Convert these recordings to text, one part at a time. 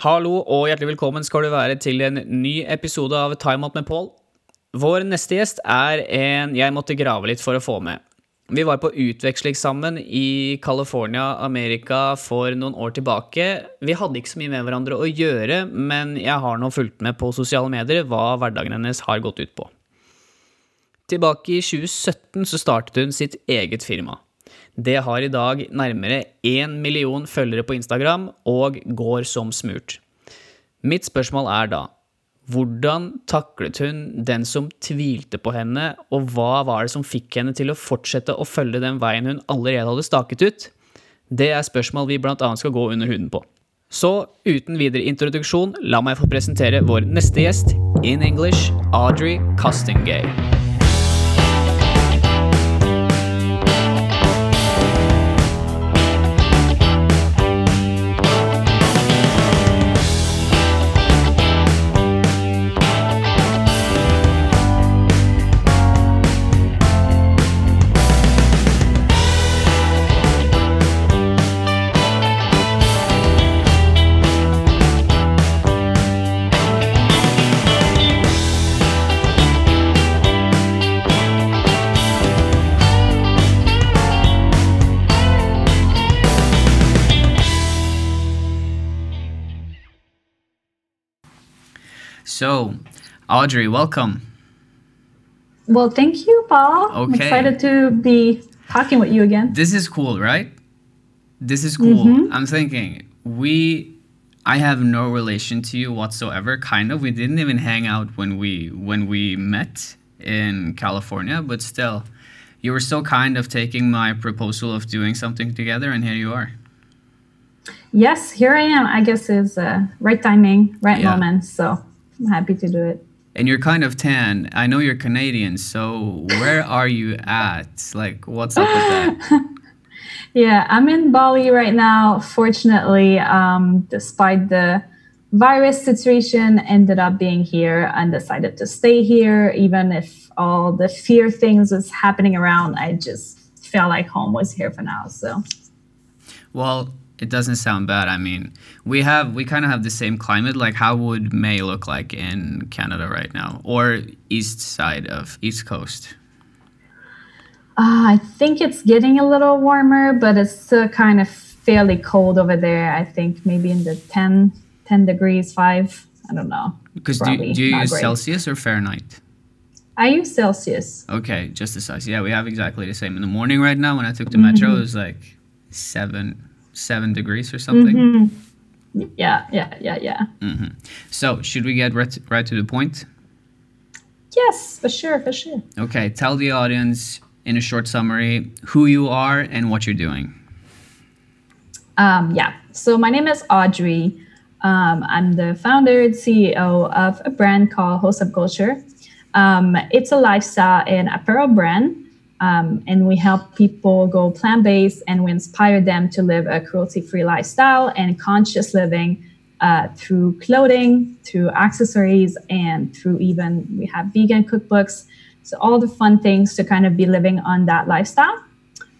Hallo og hjertelig velkommen skal du være til en ny episode av Time Out med Paul. Vår neste gjest er en jeg måtte grave litt for å få med. Vi var på utveksling sammen i California, Amerika for noen år tilbake. Vi hadde ikke så mye med hverandre å gjøre, men jeg har nå fulgt med på sosiale medier hva hverdagen hennes har gått ut på. Tilbake i 2017 så startet hun sitt eget firma. Det har i dag nærmere én million følgere på Instagram og går som smurt. Mitt spørsmål er da hvordan taklet hun den som tvilte på henne, og hva var det som fikk henne til å fortsette å følge den veien hun allerede hadde staket ut? Det er spørsmål vi annet skal gå under huden på. Så uten videre introduksjon, la meg få presentere vår neste gjest, in English, Audrey Costingay. So, Audrey, welcome. Well, thank you, Paul. I'm excited to be talking with you again. This is cool, right? This is cool. I'm thinking we I have no relation to you whatsoever, kind of. We didn't even hang out when we when we met in California, but still you were so kind of taking my proposal of doing something together and here you are. Yes, here I am. I guess is uh, right timing, right Yeah. moment. So I'm happy to do it. And you're kind of tan. I know you're Canadian, so where are you at? Like what's up with that? Yeah, I'm in Bali right now. Fortunately, um, despite the virus situation, ended up being here and decided to stay here, even if all the fear things was happening around. I just felt like home was here for now. So Well, it doesn't sound bad. I mean, we have we kind of have the same climate. Like, how would May look like in Canada right now, or east side of East Coast? Uh, I think it's getting a little warmer, but it's still kind of fairly cold over there. I think maybe in the 10, 10 degrees, 5. I don't know. Because do, Probably do you use great. Celsius or Fahrenheit? I use Celsius. Okay, just the size. Yeah, we have exactly the same. In the morning right now, when I took the metro, it was like seven seven degrees or something. Yeah, yeah, yeah, yeah. So, should we get right right to the point? Yes, for sure, for sure. Okay, tell the audience in a short summary who you are and what you're doing. Um, yeah, so my name is Audrey. Um, I'm the founder and CEO of a brand called Wholesome Culture. Um, it's a lifestyle and apparel brand, um, and we help people go plant based and we inspire them to live a cruelty free lifestyle and conscious living uh, through clothing, through accessories, and through even we have vegan cookbooks. So, all the fun things to kind of be living on that lifestyle.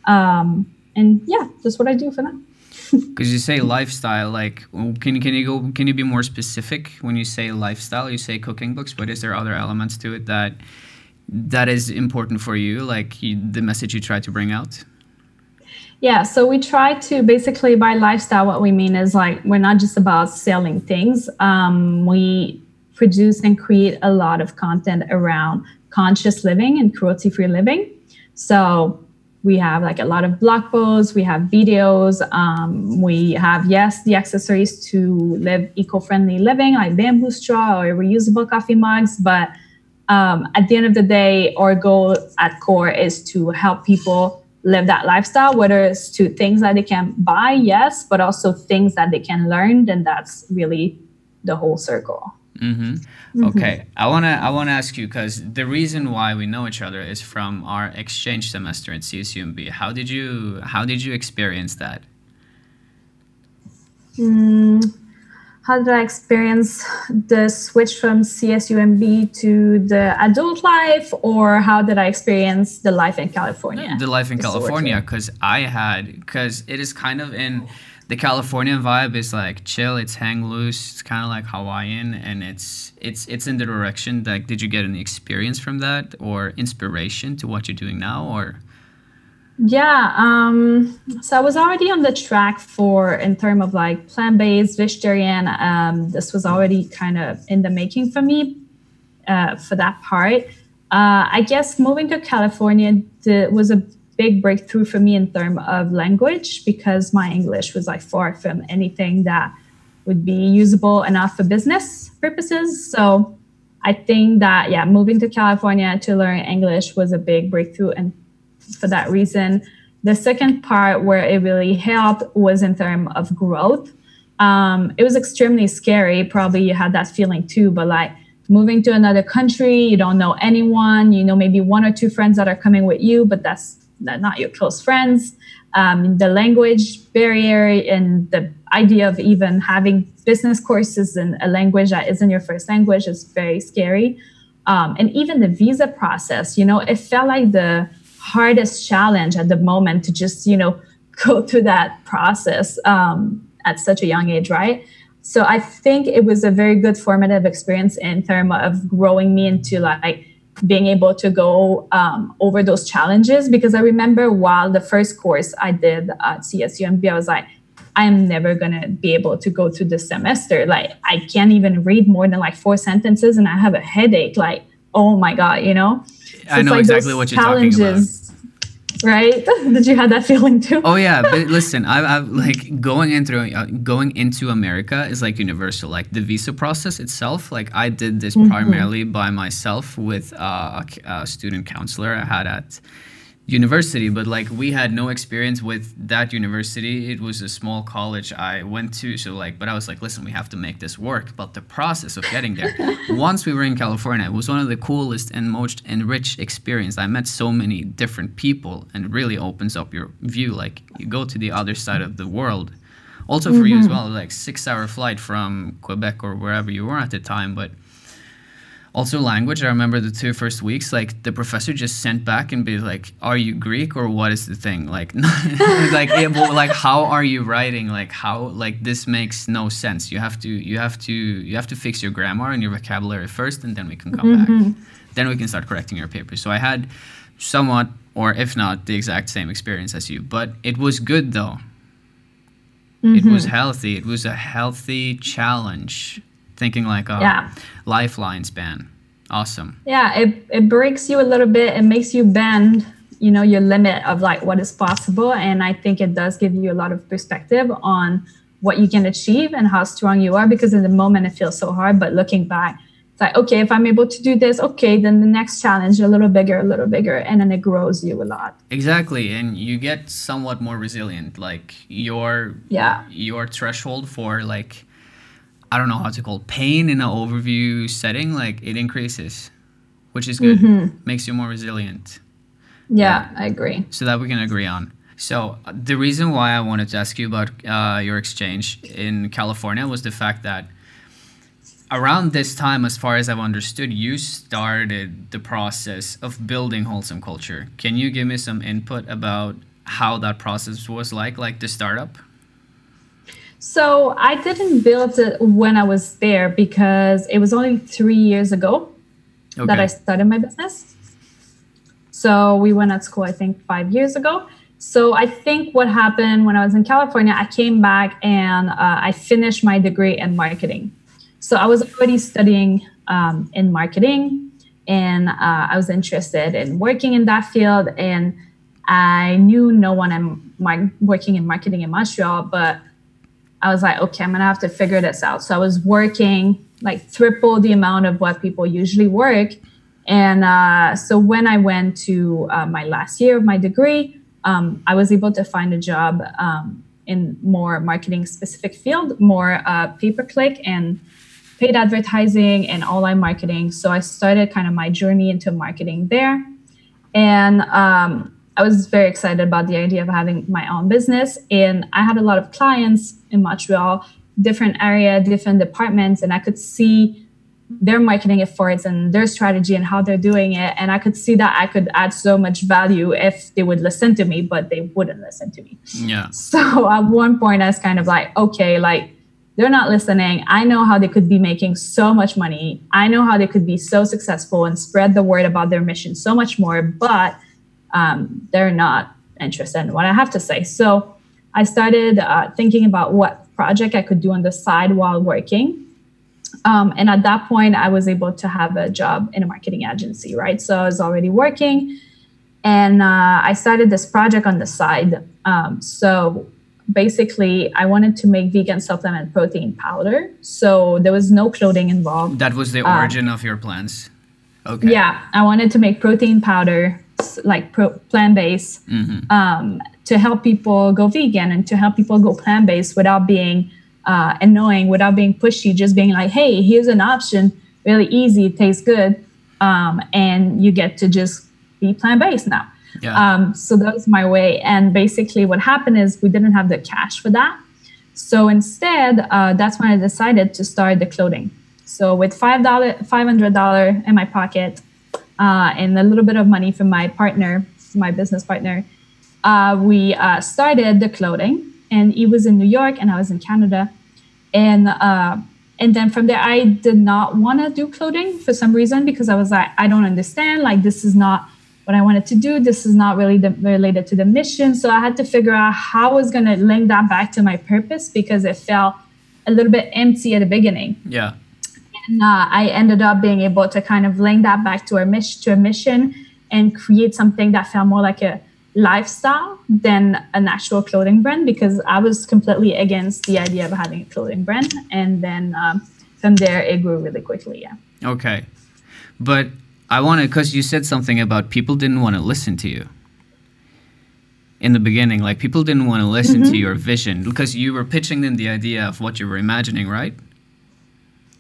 Um, and yeah, that's what I do for now. Because you say lifestyle, like, can you can you go? Can you be more specific when you say lifestyle? You say cooking books, but is there other elements to it that that is important for you, like you, the message you try to bring out? Yeah, so we try to basically by lifestyle, what we mean is like we're not just about selling things. Um, we produce and create a lot of content around conscious living and cruelty free living. So we have like a lot of blog posts, we have videos, um, we have, yes, the accessories to live eco friendly living, like bamboo straw or reusable coffee mugs. But um, at the end of the day, our goal at core is to help people live that lifestyle, whether it's to things that they can buy, yes, but also things that they can learn. Then that's really the whole circle. Mm-hmm. Mm-hmm. Okay, I wanna I wanna ask you because the reason why we know each other is from our exchange semester at CSUMB. How did you how did you experience that? Mm, How did I experience the switch from CSUMB to the adult life, or how did I experience the life in California? the life in California because I had because it is kind of in the Californian vibe is like chill. It's hang loose. It's kind of like Hawaiian, and it's it's it's in the direction. Like, did you get any experience from that or inspiration to what you're doing now, or? Yeah, um, so I was already on the track for in terms of like plant-based vegetarian. Um, this was already kind of in the making for me uh, for that part. Uh, I guess moving to California was a big breakthrough for me in terms of language because my English was like far from anything that would be usable enough for business purposes. So I think that yeah, moving to California to learn English was a big breakthrough and for that reason. The second part where it really helped was in terms of growth. Um, it was extremely scary. Probably you had that feeling too, but like moving to another country, you don't know anyone. You know maybe one or two friends that are coming with you, but that's not your close friends. Um, the language barrier and the idea of even having business courses in a language that isn't your first language is very scary. Um, and even the visa process, you know, it felt like the hardest challenge at the moment to just you know go through that process um, at such a young age right? So i think it was a very good formative experience in terms of growing me into like being able to go um, over those challenges. Because i remember while the first course i did at csumb i was like i'm never going to be able to go through this semester. Like i can't even read more than like four sentences and i have a headache. Like oh my god you know I know like exactly what you're talking about. Right? Did you have that feeling too? Oh yeah, but listen, I've, I've like going into uh, going into America is like universal. Like the visa process itself, like I did this mm-hmm. primarily by myself with uh, a, a student counselor I had at university but like we had no experience with that university it was a small college i went to so like but i was like listen we have to make this work but the process of getting there once we were in california it was one of the coolest and most enriched experience i met so many different people and really opens up your view like you go to the other side of the world also for mm-hmm. you as mm-hmm. well like six hour flight from quebec or wherever you were at the time but also language. I remember the two first weeks like the professor just sent back and be like are you greek or what is the thing? Like like it, like how are you writing? Like how like this makes no sense. You have to you have to you have to fix your grammar and your vocabulary first and then we can come mm-hmm. back then we can start correcting your paper. So i had somewhat or if not the exact same experience as you. But it was good though. Mm-hmm. it was healthy. It was a healthy challenge thinking like a yeah. lifeline span. Awesome. Yeah, it, it breaks you a little bit. It makes you bend, you know, your limit of like what is possible. And I think it does give you a lot of perspective on what you can achieve and how strong you are because in the moment it feels so hard. But looking back, it's like, okay, if I'm able to do this, okay, then the next challenge a little bigger, a little bigger, and then it grows you a lot. Exactly. And you get somewhat more resilient. Like your yeah, your threshold for like I don't know how to call it, pain in an overview setting, like it increases, which is good. Mm-hmm. Makes you more resilient. Yeah, yeah, I agree. So that we can agree on. So uh, the reason why I wanted to ask you about uh, your exchange in California was the fact that around this time, as far as I've understood, you started the process of building wholesome culture. Can you give me some input about how that process was like, like the startup? So I didn't build it when I was there because it was only three years ago okay. that I started my business. So we went at school, I think, five years ago. So I think what happened when I was in California, I came back and uh, I finished my degree in marketing. So I was already studying um, in marketing and uh, I was interested in working in that field. And I knew no one in my, working in marketing in Montreal, but I was like, okay, I'm gonna have to figure this out. So I was working like triple the amount of what people usually work. And uh, so when I went to uh, my last year of my degree, um, I was able to find a job um, in more marketing specific field, more uh, pay per click and paid advertising and online marketing. So I started kind of my journey into marketing there. And um, I was very excited about the idea of having my own business. And I had a lot of clients in Montreal, different area, different departments, and I could see their marketing efforts and their strategy and how they're doing it. And I could see that I could add so much value if they would listen to me, but they wouldn't listen to me. Yeah. So at one point, I was kind of like, okay, like they're not listening. I know how they could be making so much money. I know how they could be so successful and spread the word about their mission so much more, but um, they're not interested in what I have to say. So I started uh, thinking about what project I could do on the side while working. Um, and at that point, I was able to have a job in a marketing agency, right? So I was already working, and uh, I started this project on the side. Um, so basically, I wanted to make vegan supplement protein powder. So there was no clothing involved. That was the origin uh, of your plans. Okay. Yeah, I wanted to make protein powder, like pro- plant based, mm-hmm. um, to help people go vegan and to help people go plant based without being uh, annoying without being pushy, just being like, hey, here's an option, really easy, it tastes good, um, and you get to just be plant based now. Yeah. Um, so that was my way. And basically, what happened is we didn't have the cash for that. So instead, uh, that's when I decided to start the clothing. So with five dollar, five hundred dollar in my pocket, uh, and a little bit of money from my partner, my business partner, uh, we uh, started the clothing and he was in New York and I was in Canada. And uh, and then from there, I did not want to do clothing for some reason because I was like, I don't understand. Like this is not what I wanted to do. This is not really the, related to the mission. So I had to figure out how I was going to link that back to my purpose because it felt a little bit empty at the beginning. Yeah. And uh, I ended up being able to kind of link that back to our mission, to a mission, and create something that felt more like a lifestyle than an actual clothing brand because I was completely against the idea of having a clothing brand. And then um, from there, it grew really quickly. Yeah. Okay. But I want to, because you said something about people didn't want to listen to you in the beginning. Like people didn't want to listen mm-hmm. to your vision because you were pitching them the idea of what you were imagining, right?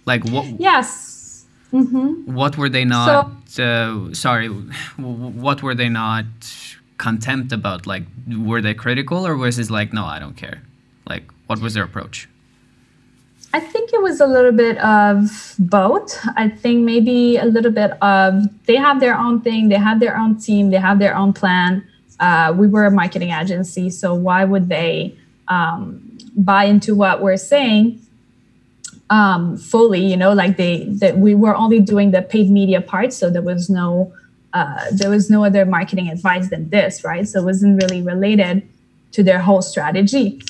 Like what? Yes. Mm-hmm. What were they not? So, uh, sorry. What were they not? contempt about like were they critical or was it like no i don't care like what was their approach i think it was a little bit of both i think maybe a little bit of they have their own thing they have their own team they have their own plan uh, we were a marketing agency so why would they um, buy into what we're saying um, fully you know like they that we were only doing the paid media part so there was no uh, there was no other marketing advice than this, right? So it wasn't really related to their whole strategy.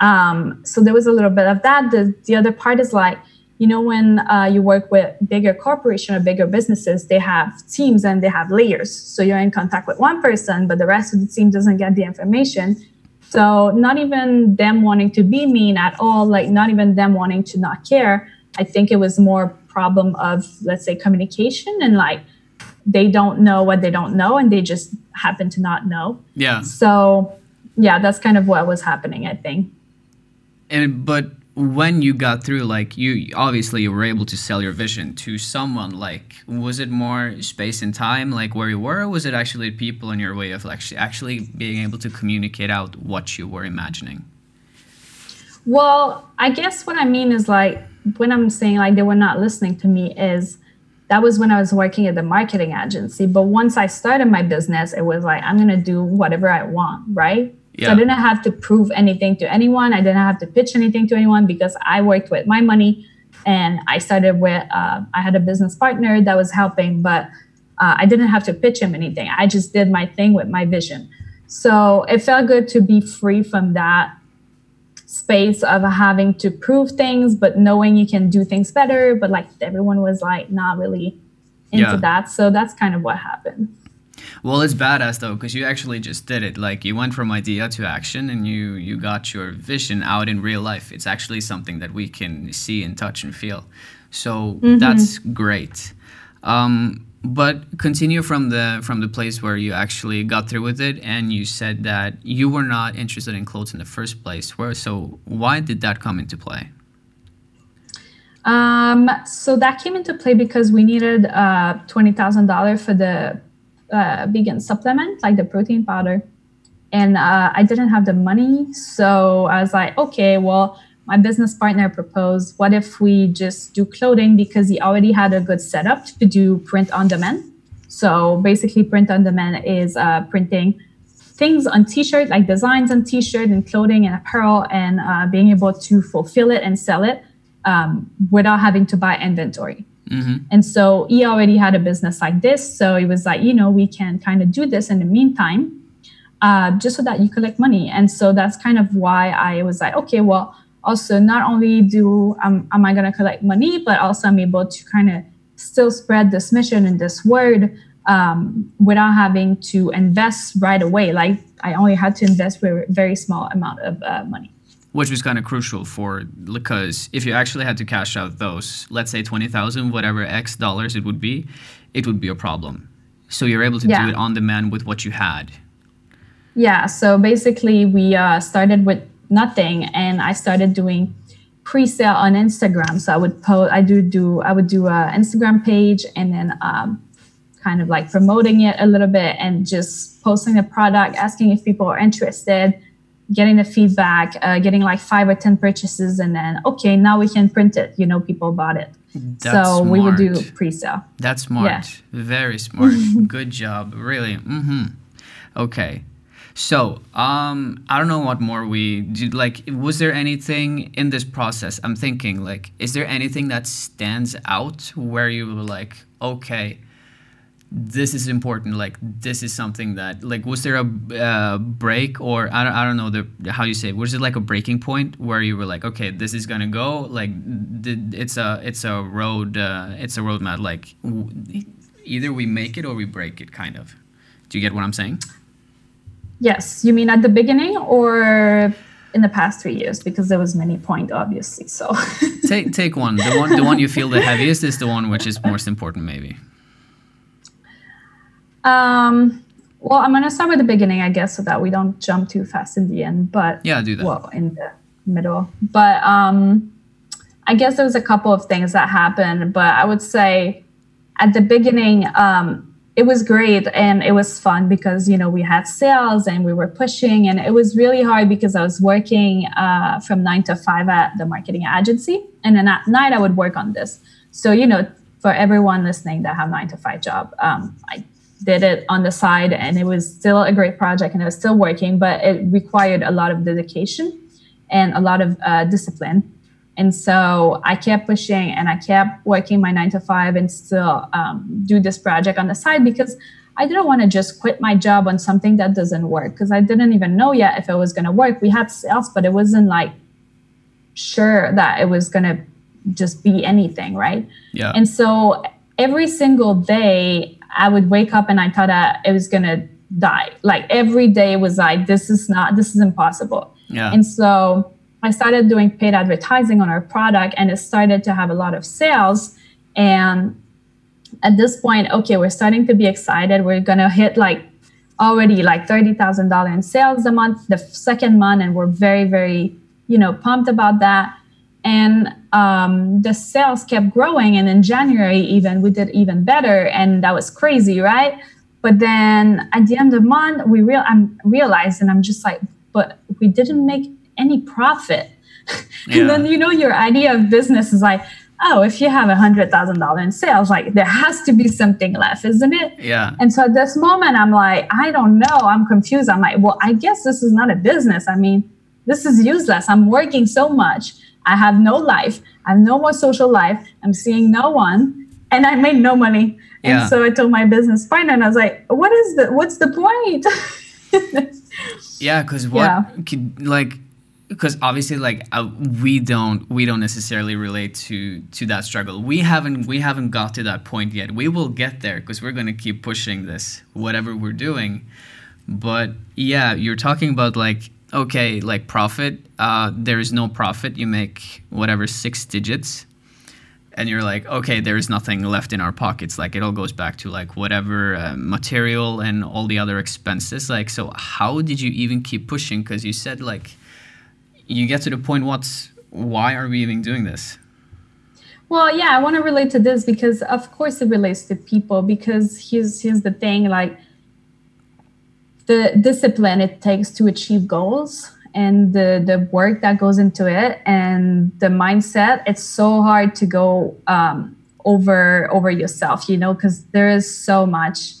Um, so there was a little bit of that. The, the other part is like, you know, when uh, you work with bigger corporation or bigger businesses, they have teams and they have layers. So you're in contact with one person, but the rest of the team doesn't get the information. So not even them wanting to be mean at all, like not even them wanting to not care. I think it was more problem of let's say communication and like they don't know what they don't know and they just happen to not know. Yeah. So, yeah, that's kind of what was happening, I think. And but when you got through like you obviously you were able to sell your vision to someone like was it more space and time like where you were was it actually people in your way of like actually being able to communicate out what you were imagining well i guess what i mean is like when i'm saying like they were not listening to me is that was when I was working at the marketing agency. But once I started my business, it was like, I'm going to do whatever I want, right? Yeah. So I didn't have to prove anything to anyone. I didn't have to pitch anything to anyone because I worked with my money and I started with, uh, I had a business partner that was helping, but uh, I didn't have to pitch him anything. I just did my thing with my vision. So it felt good to be free from that space of having to prove things, but knowing you can do things better. But like everyone was like not really into yeah. that. So that's kind of what happened. Well, it's badass though, because you actually just did it. Like you went from idea to action, and you you got your vision out in real life. It's actually something that we can see and touch and feel. So mm-hmm. that's great. Um, but continue from the from the place where you actually got through with it and you said that you were not interested in clothes in the first place where so why did that come into play um, so that came into play because we needed uh, $20000 for the uh, vegan supplement like the protein powder and uh, i didn't have the money so i was like okay well my business partner proposed, what if we just do clothing because he already had a good setup to do print on demand. So basically, print on demand is uh, printing things on t-shirt, like designs on t-shirt and clothing and apparel, and uh, being able to fulfill it and sell it um, without having to buy inventory. Mm-hmm. And so he already had a business like this. So he was like, you know, we can kind of do this in the meantime, uh, just so that you collect money. And so that's kind of why I was like, okay, well, also not only do um, am I going to collect money, but also I'm able to kind of still spread this mission and this word um, without having to invest right away. Like I only had to invest with a very small amount of uh, money which was kind of crucial for because if you actually had to cash out those, let's say twenty thousand, whatever X dollars it would be, it would be a problem. So you're able to yeah. do it on demand with what you had. Yeah. So basically, we uh, started with nothing, and I started doing pre-sale on Instagram. So I would post, I do do, I would do a Instagram page, and then um, kind of like promoting it a little bit, and just posting the product, asking if people are interested getting the feedback, uh, getting like five or 10 purchases, and then, okay, now we can print it. You know, people bought it. That's so smart. we would do pre sale. That's smart. Yeah. Very smart. Good job. Really. Mm-hmm. Okay. So, um, I don't know what more we did. Like, was there anything in this process? I'm thinking, like, is there anything that stands out where you were like, okay, this is important like this is something that like was there a uh, break or I don't, I don't know the how you say it was it like a breaking point where you were like okay this is gonna go? Like it's a it's a road uh, it's a roadmap like either we make it or we break it kind of. Do you get what I'm saying? Yes. You mean at the beginning or in the past three years? Because there was many point obviously so. Take take one. The one the one you feel the heaviest is the one which is most important maybe um, well, I'm going to start with the beginning, I guess, so that we don't jump too fast in the end. But yeah, do that. Well, in the middle. But um, I guess there was a couple of things that happened. But I would say at the beginning, um, it was great and it was fun because you know we had sales and we were pushing and it was really hard because i was working uh, from nine to five at the marketing agency and then at night i would work on this so you know for everyone listening that have nine to five job um, i did it on the side and it was still a great project and it was still working but it required a lot of dedication and a lot of uh, discipline. And so i kept pushing and i kept working my nine to five and still um, do this project on the side because i didn't want to just quit my job on something that doesn't work because i didn't even know yet if it was going to work. We had sales but it wasn't like sure that it was going to just be anything right? Yeah. And so every single day I would wake up and I thought that it was gonna die. Like every day was like, this is not, this is impossible. Yeah. And so I started doing paid advertising on our product and it started to have a lot of sales. And at this point, okay, we're starting to be excited. We're gonna hit like already like $30,000 in sales a month, the second month, and we're very, very, you know, pumped about that and um, the sales kept growing. And in january even we did even better. And that was crazy right? But then at the end of the month we real i'm realized and i'm just like but we didn't make any profit. Yeah. and then you know your idea of business is like oh if you have a hundred thousand dollar in sales like there has to be something left isn't it? Yeah. And so at this moment i'm like i don't know. I'm confused. I'm like well i guess this is not a business. I mean this is useless. I'm working so much I have no life. I have no more social life. I'm seeing no one, and I made no money. And yeah. so I told my business partner, and I was like, "What is the? What's the point?" yeah, because what? Yeah. Like, because obviously, like uh, we don't we don't necessarily relate to to that struggle. We haven't we haven't got to that point yet. We will get there because we're gonna keep pushing this, whatever we're doing. But yeah, you're talking about like okay, like profit, uh, there is no profit. You make whatever six digits, and you're like, okay, there is nothing left in our pockets. Like it all goes back to like whatever uh, material and all the other expenses. Like, so how did you even keep pushing? Because you said like, you get to the point. What's why are we even doing this? Well, yeah, I want to relate to this because, of course, it relates to people. Because here's here's the thing, like the discipline it takes to achieve goals and the the work that goes into it and the mindset it's so hard to go um, over over yourself you know because there is so much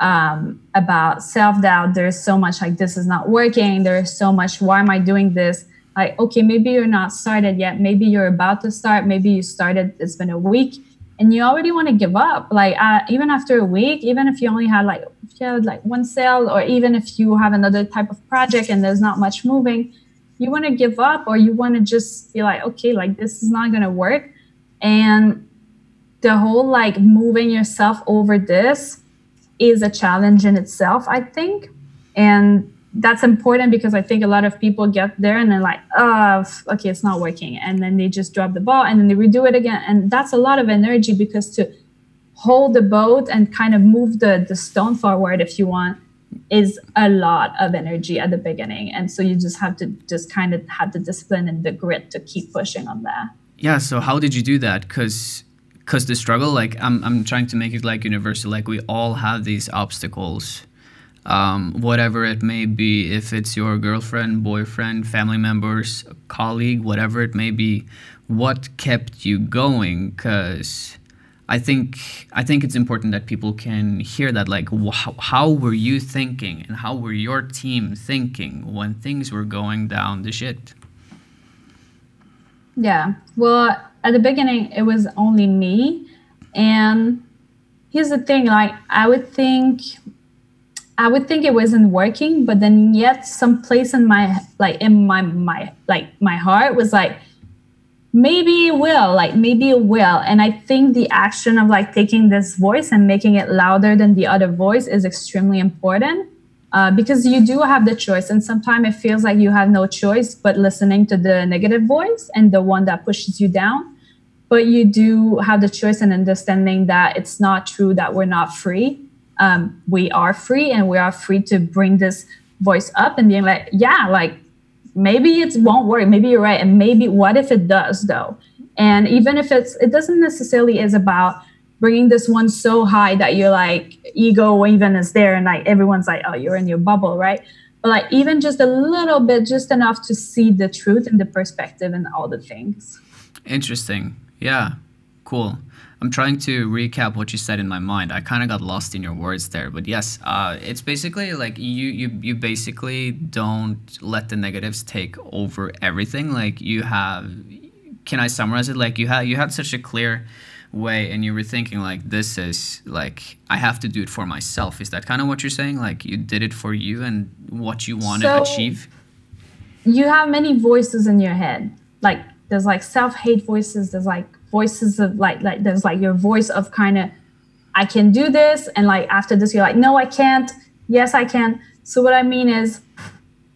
um, about self-doubt. There's so much like this is not working. There's so much why am i doing this? Like okay maybe you're not started yet. Maybe you're about to start. Maybe you started it's been a week and you already want to give up. Like uh, even after a week even if you only had like had like one sale or even if you have another type of project and there's not much moving you want to give up or you want to just be like okay like this is not going to work and the whole like moving yourself over this is a challenge in itself i think and that's important because I think a lot of people get there and they're like, oh, okay, it's not working. And then they just drop the ball and then they redo it again. And that's a lot of energy because to hold the boat and kind of move the, the stone forward, if you want, is a lot of energy at the beginning. And so you just have to just kind of have the discipline and the grit to keep pushing on that. Yeah. So how did you do that? Because because the struggle, like I'm, I'm trying to make it like universal. Like we all have these obstacles um, whatever it may be, if it's your girlfriend, boyfriend, family members, colleague, whatever it may be, what kept you going? Because I think I think it's important that people can hear that. Like, wh- how were you thinking, and how were your team thinking when things were going down the shit? Yeah. Well, at the beginning, it was only me, and here's the thing. Like, I would think I would think it wasn't working, but then yet some place in my like in my my like my heart was like maybe it will like maybe it will. And i think the action of like taking this voice and making it louder than the other voice is extremely important uh, because you do have the choice. And sometimes it feels like you have no choice but listening to the negative voice and the one that pushes you down. But you do have the choice and understanding that it's not true that we're not free. Um, we are free and we are free to bring this voice up and being like, yeah, like maybe it won't work. Maybe you're right. And maybe what if it does though? And even if it's, it doesn't necessarily is about bringing this one so high that you're like ego even is there and like everyone's like, oh, you're in your bubble, right? But like even just a little bit, just enough to see the truth and the perspective and all the things. Interesting. Yeah. Cool. I'm trying to recap what you said in my mind. I kind of got lost in your words there, but yes, uh, it's basically like you you you basically don't let the negatives take over everything. Like you have, can I summarize it? Like you had you had such a clear way, and you were thinking like this is like I have to do it for myself. Is that kind of what you're saying? Like you did it for you and what you want so, to achieve. You have many voices in your head. Like there's like self hate voices. There's like voices of like like there's like your voice of kind of I can do this and like after this you're like no I can't. Yes I can. So what I mean is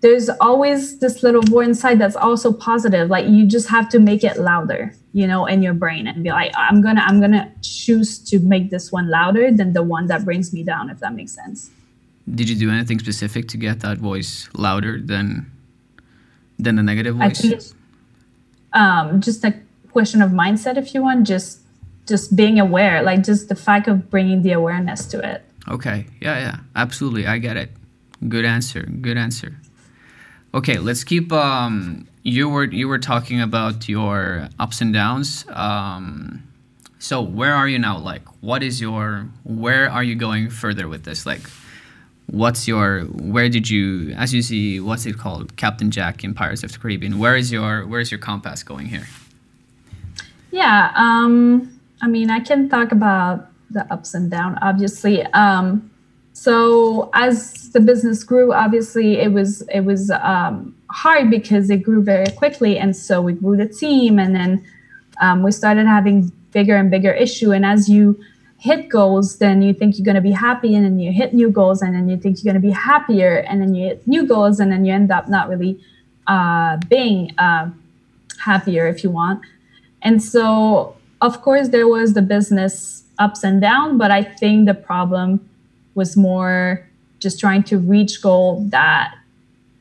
there's always this little voice inside that's also positive like you just have to make it louder you know in your brain and be like I'm gonna I'm gonna choose to make this one louder than the one that brings me down if that makes sense. Did you do anything specific to get that voice louder than than the negative voice? I think um, just like question of mindset if you want just just being aware like just the fact of bringing the awareness to it. Okay. Yeah yeah. Absolutely. I get it. Good answer. Good answer. Okay let's keep um you were you were talking about your ups and downs. Um so where are you now? Like what is your where are you going further with this? Like what's your where did you as you see what's it called? Captain jack in pirates of the caribbean. Where is your where is your compass going here yeah, um, I mean, I can talk about the ups and downs, obviously. Um, so as the business grew, obviously it was it was um, hard because it grew very quickly, and so we grew the team, and then um, we started having bigger and bigger issue. And as you hit goals, then you think you're going to be happy, and then you hit new goals, and then you think you're going to be happier, and then you hit new goals, and then you end up not really uh, being uh, happier, if you want. And so, of course, there was the business ups and down, but I think the problem was more just trying to reach goal that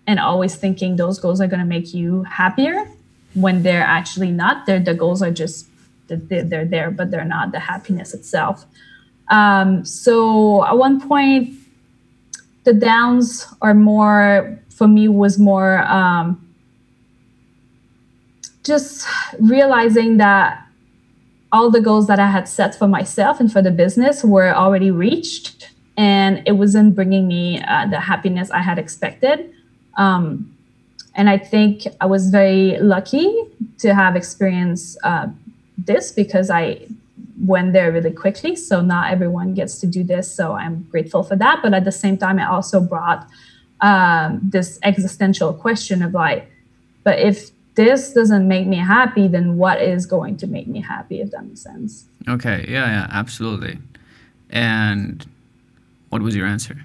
and always thinking those goals are going to make you happier when they're actually not. They're, the goals are just they're, they're there, but they're not the happiness itself. Um, so at one point, the downs are more for me was more um, just realizing that all the goals that I had set for myself and for the business were already reached, and it wasn't bringing me uh, the happiness I had expected. Um, and I think I was very lucky to have experienced uh, this because I went there really quickly. So not everyone gets to do this. So I'm grateful for that. But at the same time, it also brought um, this existential question of like, but if this doesn't make me happy, then what is going to make me happy, if that makes sense? Okay. Yeah, yeah, absolutely. And what was your answer?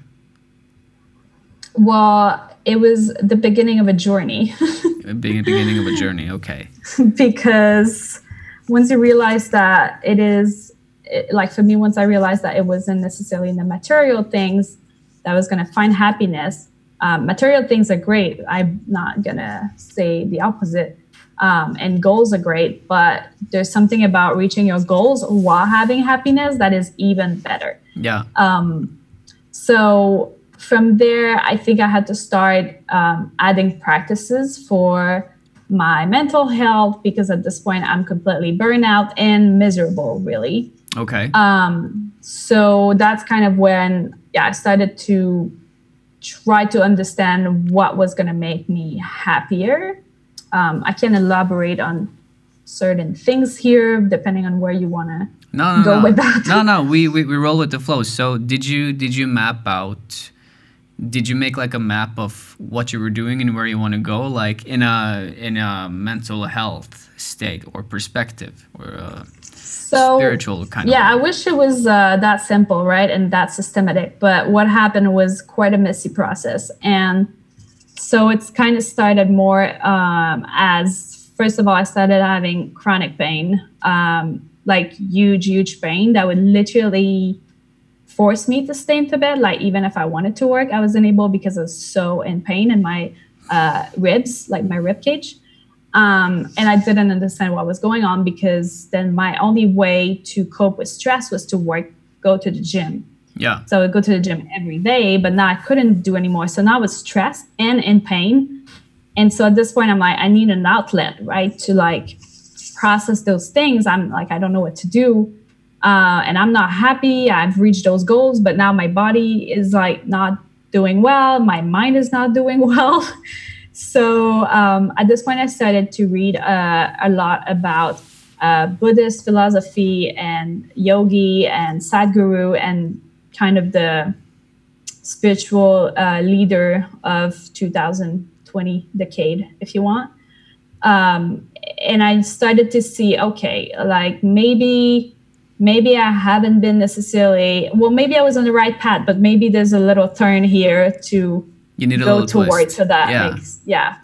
Well, it was the beginning of a journey. Being a beginning of a journey. Okay. because once you realize that it is, it, like for me, once I realized that it wasn't necessarily in the material things that I was going to find happiness, um, material things are great. I'm not gonna say the opposite. Um, and goals are great, but there's something about reaching your goals while having happiness that is even better. Yeah. Um, so from there, I think I had to start um, adding practices for my mental health because at this point I'm completely burnout and miserable, really. Okay. Um, so that's kind of when yeah I started to try to understand what was going to make me happier. Um, I can elaborate on certain things here, depending on where you want to no, no, go no. with that. No, no, we, we we roll with the flow. So did you did you map out? Did you make like a map of what you were doing and where you want to go, like in a in a mental health state or perspective or? A, so spiritual kind yeah, of. Yeah, I wish it was uh, that simple, right, and that systematic. But what happened was quite a messy process, and so it's kind of started more um, as first of all, I started having chronic pain, um, like huge, huge pain that would literally force me to stay into bed. Like even if I wanted to work, I wasn't able because I was so in pain in my uh, ribs, like my rib cage. Um, and I didn't understand what was going on because then my only way to cope with stress was to work, go to the gym. Yeah. So I would go to the gym every day, but now I couldn't do anymore. So now I was stressed and in pain. And so at this point, I'm like, I need an outlet, right? To like process those things. I'm like, I don't know what to do. Uh, and I'm not happy. I've reached those goals, but now my body is like not doing well. My mind is not doing well. So um, at this point, I started to read uh, a lot about uh, Buddhist philosophy and yogi and Sadhguru and kind of the spiritual uh, leader of 2020 decade, if you want. Um, and I started to see, okay, like maybe maybe I haven't been necessarily well, maybe I was on the right path, but maybe there's a little turn here to you need a go little towards so that yeah. makes yeah.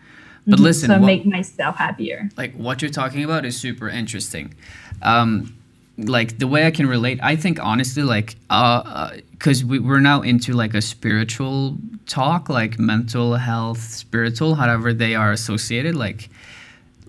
But mm-hmm. listen, so what, make myself happier. Like what you're talking about is super interesting. Um, like the way I can relate, I think honestly, like, uh, because uh, we, we're now into like a spiritual talk, like mental health, spiritual, however they are associated. Like,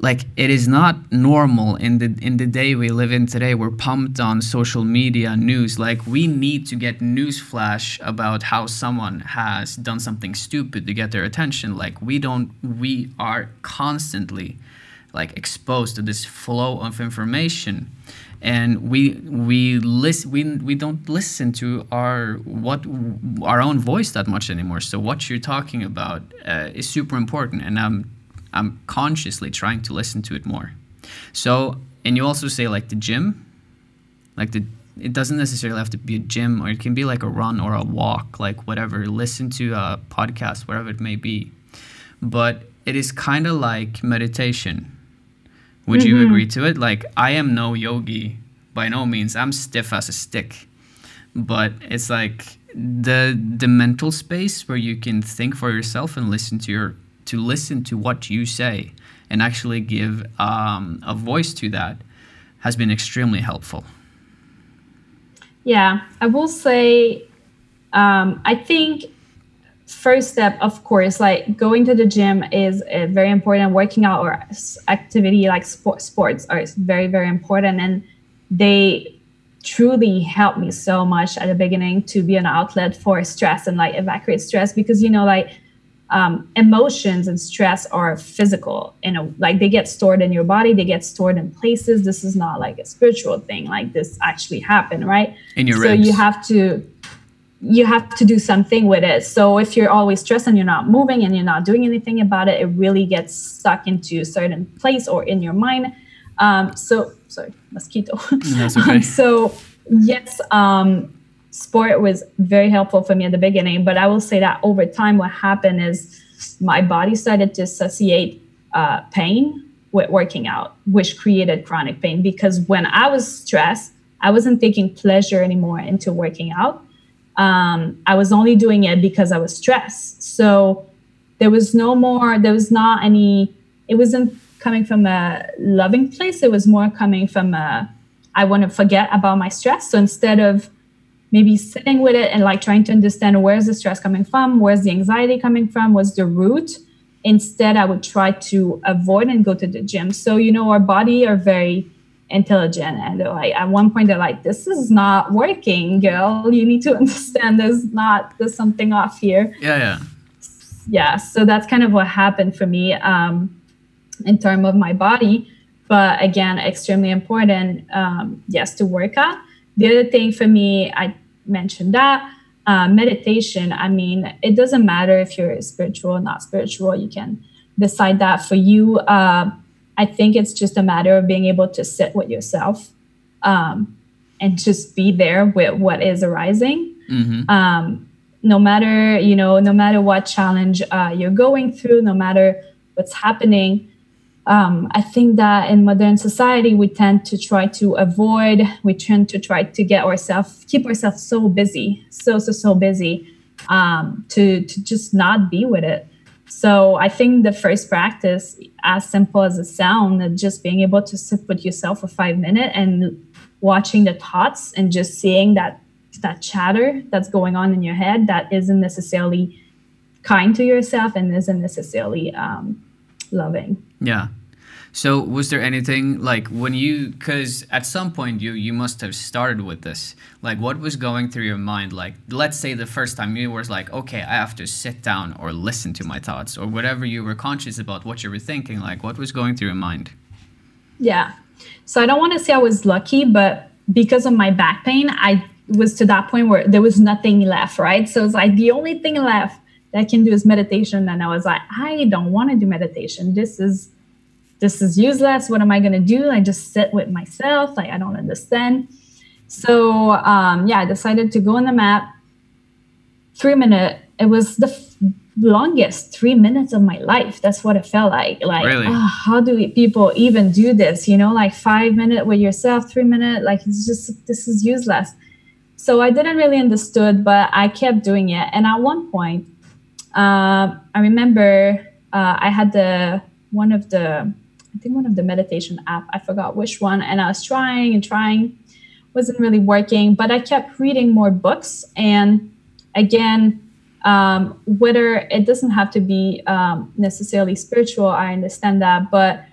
like it is not normal in the in the day we live in today. We're pumped on social media news. Like we need to get news flash about how someone has done something stupid to get their attention. Like we don't we are constantly like exposed to this flow of information. And we we listen we, we don't listen to our what our own voice that much anymore. So what you're talking about uh, is super important. And i'm I'm consciously trying to listen to it more. So, and you also say like the gym, like the it doesn't necessarily have to be a gym or it can be like a run or a walk, like whatever. Listen to a podcast, wherever it may be. But it is kind of like meditation. Would mm-hmm. you agree to it? Like I am no yogi by no means. I'm stiff as a stick. But it's like the the mental space where you can think for yourself and listen to your to listen to what you say and actually give um, a voice to that has been extremely helpful. Yeah, I will say, um, I think first step, of course, like going to the gym is uh, very important. Working out or activity like sport, sports are very, very important. And they truly helped me so much at the beginning to be an outlet for stress and like evacuate stress because, you know, like um, emotions and stress are physical you know like they get stored in your body they get stored in places. This is not like a spiritual thing like this actually happened right? In your so ribs. you have to you have to do something with it. So if you're always stressed and you're not moving and you're not doing anything about it it really gets stuck into a certain place or in your mind. Um, so sorry mosquito. That's okay. so yes um, sport was very helpful for me at the beginning, but I will say that over time, what happened is my body started to associate uh, pain with working out, which created chronic pain. Because when I was stressed, I wasn't taking pleasure anymore into working out. Um, I was only doing it because I was stressed. So there was no more, there was not any, it wasn't coming from a loving place. It was more coming from a, I want to forget about my stress. So instead of maybe sitting with it and like trying to understand where's the stress coming from, where's the anxiety coming from, what's the root. Instead, I would try to avoid and go to the gym. So, you know, our body are very intelligent and like at one point they're like, this is not working, girl. You need to understand there's not there's something off here. Yeah, yeah. Yeah. So that's kind of what happened for me um in terms of my body. But again, extremely important, um, yes, to work out. The other thing for me, I mentioned that. Uh, meditation, I mean, it doesn't matter if you're spiritual or not spiritual, you can decide that for you. Uh, I think it's just a matter of being able to sit with yourself um, and just be there with what is arising. Mm-hmm. Um, no matter, you know, no matter what challenge uh, you're going through, no matter what's happening, um, I think that in modern society we tend to try to avoid. We tend to try to get ourselves, keep ourselves so busy, so so so busy, um, to to just not be with it. So I think the first practice, as simple as it sounds, just being able to sit with yourself for five minutes and watching the thoughts and just seeing that that chatter that's going on in your head that isn't necessarily kind to yourself and isn't necessarily um, loving. Yeah. So was there anything like when you cuz at some point you you must have started with this. Like what was going through your mind like let's say the first time you was like okay, I have to sit down or listen to my thoughts or whatever you were conscious about what you were thinking like what was going through your mind? Yeah. So I don't want to say I was lucky, but because of my back pain, I was to that point where there was nothing left, right? So it's like the only thing left that I can do is meditation. And I was like, I don't want to do meditation. This is this is useless. What am I gonna do? I just sit with myself. Like I don't understand. So um, yeah, I decided to go on the map. Three minute. It was the f- longest three minutes of my life. That's what it felt like. Like, Really? oh, how do we- people even do this? You know, like five minute with yourself, three minute. Like it's just this is useless. So I didn't really understood, but I kept doing it. And at one point, um, I remember uh, I had the one of the I think one of the meditation app. I forgot which one, and I was trying and trying, wasn't really working. But I kept reading more books, and again, um, whether it doesn't have to be um, necessarily spiritual, I understand that, but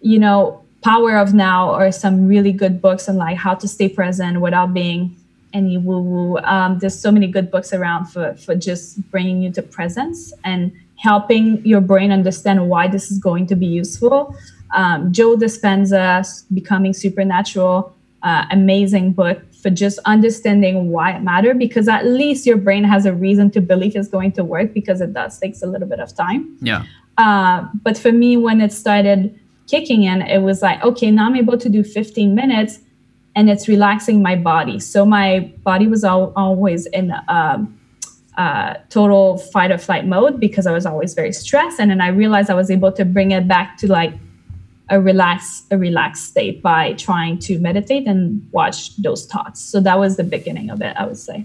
you know, Power of Now or some really good books on like how to stay present without being any woo woo. Um, there's so many good books around for for just bringing you to presence and helping your brain understand why this is going to be useful. Um, Joe Dispenza, Becoming Supernatural, uh, amazing book for just understanding why it matters because at least your brain has a reason to believe it's going to work because it does takes a little bit of time. Yeah. Uh, but for me, when it started kicking in, it was like, okay, now I'm able to do 15 minutes and it's relaxing my body. So my body was al- always in um, uh, total fight or flight mode because I was always very stressed. And then I realized I was able to bring it back to like a relaxed, a relaxed state by trying to meditate and watch those thoughts. So that was the beginning of it, I would say.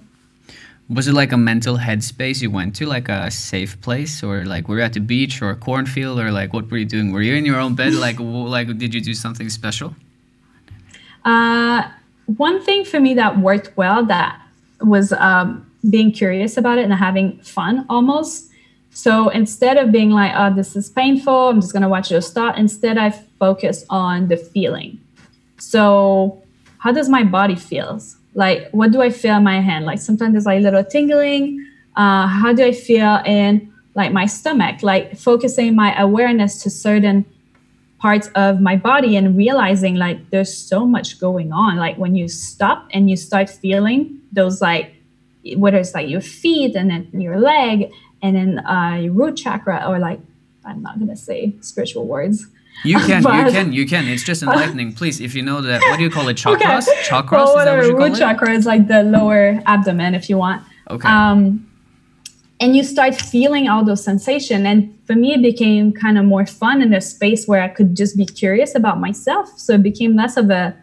Was it like a mental headspace you went to, like a safe place, or like were you at the beach or a cornfield, or like what were you doing? Were you in your own bed? Like, like did you do something special? Uh, one thing for me that worked well that was um, being curious about it and having fun almost. So instead of being like, oh, this is painful, I'm just going to watch it thought, instead I focus on the feeling. So how does my body feels? Like, what do I feel in my hand? Like sometimes there's like a little tingling. Uh, how do I feel in like my stomach, like focusing my awareness to certain parts of my body and realizing like there's so much going on. Like when you stop and you start feeling those like whether it's like your feet and then your leg and then uh, your root chakra or like I'm not gonna say spiritual words. You can, but, you can, you can. It's just enlightening. Please, if you know that, what do you call it? Chakras? Okay. Chakras? Well, whatever. root chakra is like the lower abdomen, if you want. Okay. Um, and you start feeling all those sensations. And for me, it became kind of more fun in a space where I could just be curious about myself. So it became less of a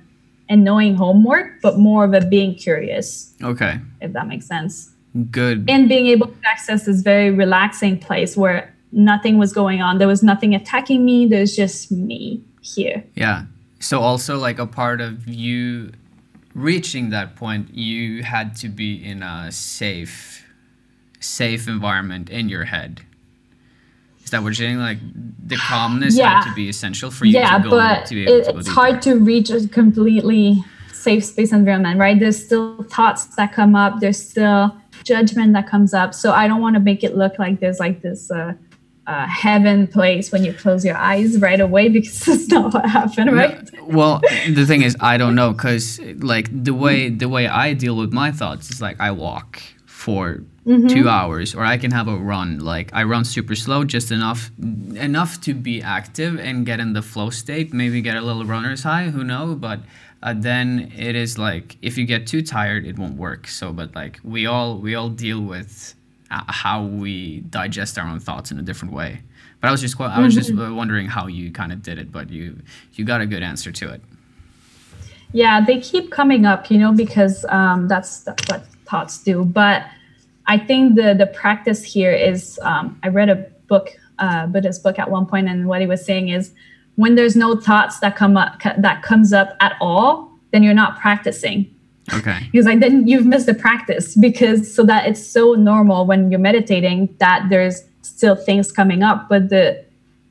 annoying homework, but more of a being curious. Okay. If that makes sense. Good. And being able to access this very relaxing place where nothing was going on. There was nothing attacking me. There's just me here. Yeah. So also like a part of you reaching that point, you had to be in a safe, safe environment in your head. Is that what you're saying? Like the calmness yeah. had to be essential for you yeah, to but to be able it, to it's hard to reach a completely safe space environment, right? There's still thoughts that come up. There's still judgment that comes up. So I don't want to make it look like there's like this uh, uh, heaven place when you close your eyes right away because that's not what happened, right? No, well, the thing is, I don't know because like the way the way I deal with my thoughts is like I walk for Mm-hmm. two hours, or I can have a run. Like I run super slow, just enough enough to be active and get in the flow state. Maybe get a little runner's high. Who knows? But uh, then it is like if you get too tired, it won't work. So, but like we all we all deal with uh, how we digest our own thoughts in a different way. But I was just qu- I was just uh, wondering how you kind of did it, but you you got a good answer to it. Yeah, they keep coming up, you know, because um, that's, that's what thoughts do. But I think the the practice here is um, I read a book, uh, Buddhist book at one point, and what he was saying is when there's no thoughts that come up that comes up at all, then you're not practicing. Okay. Because like then you've missed the practice because so that it's so normal when you're meditating that there's still things coming up, but the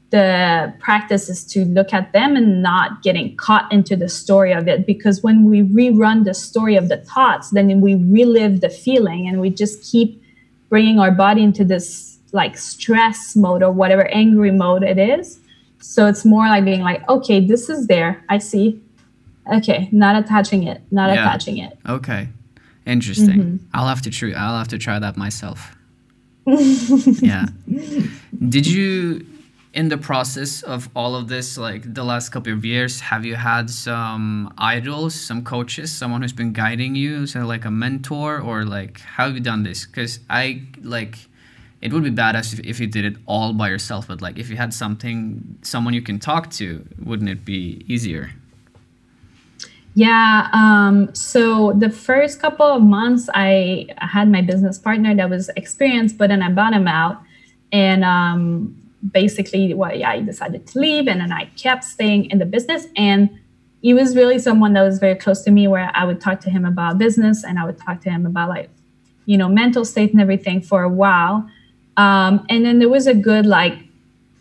the practice is to look at them and not getting caught into the story of it because when we rerun the story of the thoughts then we relive the feeling and we just keep bringing our body into this like stress mode or whatever angry mode it is so it's more like being like okay this is there i see okay not attaching it not Yeah. attaching it Okay. Interesting. Mm-hmm. I'll have to try. I'll have to try that myself. yeah. Did you, in the process of all of this, like the last couple of years, have you had some idols, some coaches, someone who's been guiding you, so like a mentor, or like how have you done this? Because I like. It would be badass if, if you did it all by yourself, but like if you had something, someone you can talk to, wouldn't it be easier? Yeah. Um, so the first couple of months, I had my business partner that was experienced, but then I bought him out. And um, basically, yeah, I decided to leave. And then I kept staying in the business. And he was really someone that was very close to me, where I would talk to him about business and I would talk to him about, like, you know, mental state and everything for a while. Um, and then there was a good, like,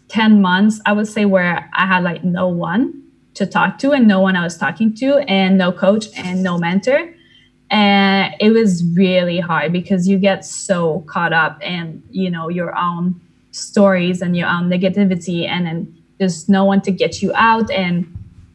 10 months, I would say, where I had, like, no one to talk to and no one I was talking to and no coach and no mentor. And it was really hard because you get so caught up in, you know, your own stories and your own negativity and then there's no one to get you out. And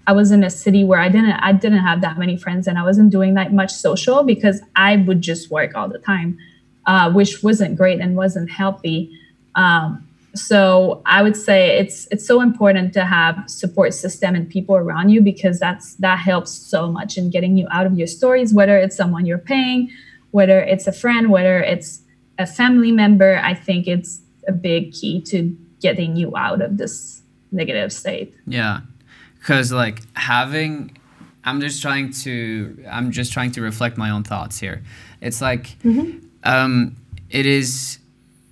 I was in a city where I didn't I didn't have that many friends and I wasn't doing that much social because I would just work all the time, uh, which wasn't great and wasn't healthy. Um, so i would say it's it's so important to have support system and people around you because that's that helps so much in getting you out of your stories whether it's someone you're paying whether it's a friend whether it's a family member i think it's a big key to getting you out of this negative state. Yeah, because like having, I'm just trying to, I'm just trying to reflect my own thoughts here. It's like, um, it is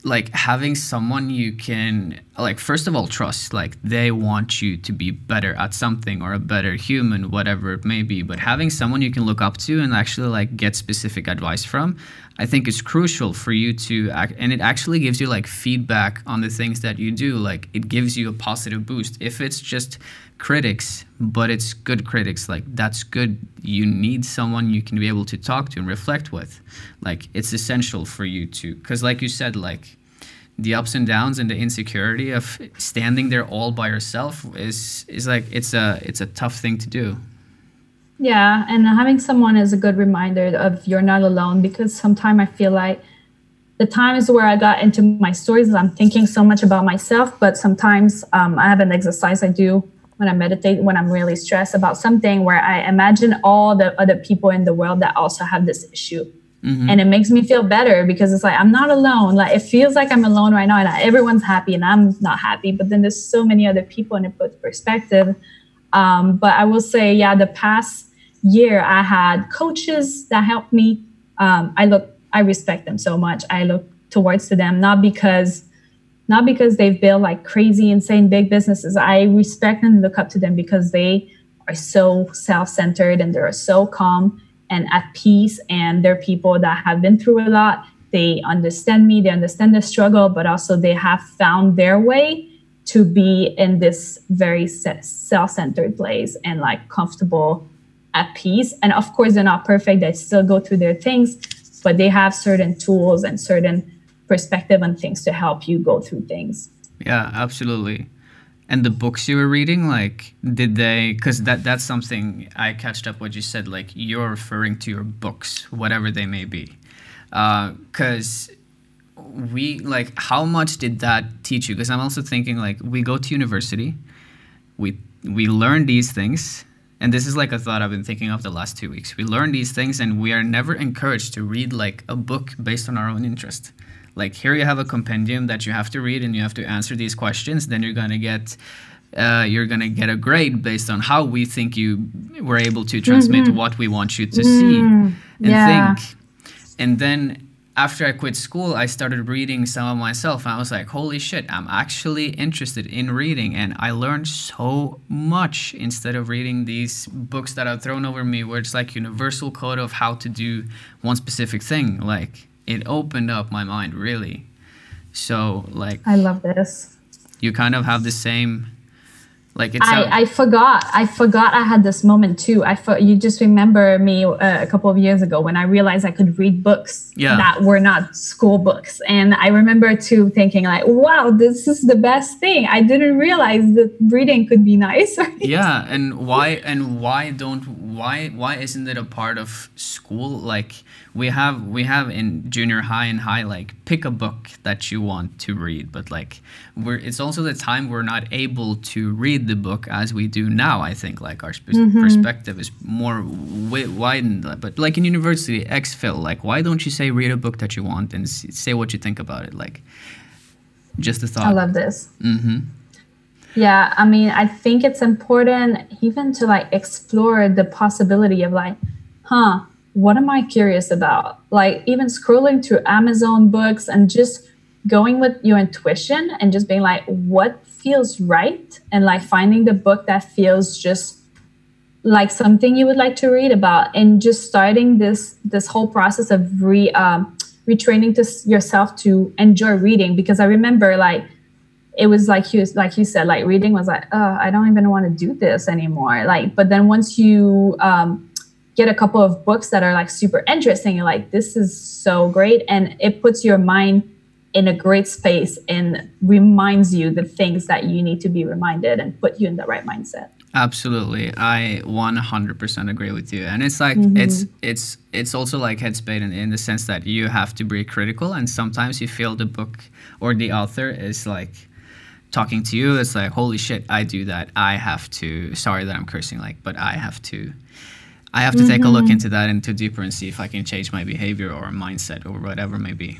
like having someone you can like first of all trust like they want you to be better at something or a better human whatever it may be. But having someone you can look up to and actually like get specific advice from i think is crucial for you to act and it actually gives you like feedback on the things that you do. Like it gives you a positive boost. If it's just critics but it's good critics. Like that's good. You need someone you can be able to talk to and reflect with. Like it's essential for you to because like you said like the ups and downs and the insecurity of standing there all by yourself is is like it's a it's a tough thing to do. Yeah and having someone is a good reminder of you're not alone because sometimes i feel like the times where i got into my stories i'm thinking so much about myself but sometimes um, i have an exercise i do when i meditate when i'm really stressed about something where i imagine all the other people in the world that also have this issue Mm-hmm. And it makes me feel better because it's like I'm not alone. Like it feels like I'm alone right now, and everyone's happy, and I'm not happy. But then there's so many other people, and it puts perspective. Um, but I will say, yeah, the past year I had coaches that helped me. Um, I look, I respect them so much. I look towards to them not because, not because they've built like crazy, insane big businesses. I respect and look up to them because they are so self-centered and they're so calm and at peace. And they're people that have been through a lot. They understand me, they understand the struggle, but also they have found their way to be in this very self centered place and like comfortable at peace. And of course, they're not perfect, they still go through their things, but they have certain tools and certain perspective and things to help you go through things. Yeah, absolutely. And the books you were reading like did they because that that's something i catched up what you said like you're referring to your books whatever they may be. Because uh, we like how much did that teach you? Because i'm also thinking like we go to university we we learn these things and this is like a thought i've been thinking of the last two weeks. We learn these things and we are never encouraged to read like a book based on our own interest like here you have a compendium that you have to read and you have to answer these questions. Then you're gonna get uh, you're gonna get a grade based on how we think you were able to transmit mm-hmm. what we want you to mm-hmm. see and yeah. think. And then after I quit school, I started reading some of myself. And I was like, holy shit, I'm actually interested in reading. And I learned so much instead of reading these books that are thrown over me where it's like universal code of how to do one specific thing. Like, it opened up my mind really. So like I love this. You kind of have the same like it's I, a- I forgot i forgot i had this moment too i thought you just remember me uh, a couple of years ago when i realized i could read books yeah. that were not school books and i remember too thinking like wow this is the best thing i didn't realize that reading could be nice yeah and why and why don't why why isn't it a part of school? Like we have we have in junior high and high like pick a book that you want to read but like we're it's also the time we're not able to read the book as we do now i think. Like our sp- mm-hmm. perspective is more w- widened but like in university exfil like why don't you say read a book that you want and s- say what you think about it? Like just a thought. I love this. Mm-hmm. Yeah i mean i think it's important even to like explore the possibility of like huh what am I curious about? Like even scrolling through Amazon books and just going with your intuition and just being like, what feels right? And like finding the book that feels just like something you would like to read about and just starting this this whole process of re um, retraining to yourself to enjoy reading because I remember like it was like you like you said like reading was like oh I don't even want to do this anymore. Like but then once you um, get a couple of books that are like super interesting you're like this is so great and it puts your mind in a great space and reminds you the things that you need to be reminded and put you in the right mindset. Absolutely. I 100% agree with you and it's like mm-hmm. it's it's it's also like headspace in, in the sense that you have to be critical and sometimes you feel the book or the author is like talking to you it's like holy shit i do that i have to sorry that i'm cursing like but i have to I have to mm-hmm. take a look mm-hmm. into that into deeper and see if I can change my behavior or mindset or whatever may be.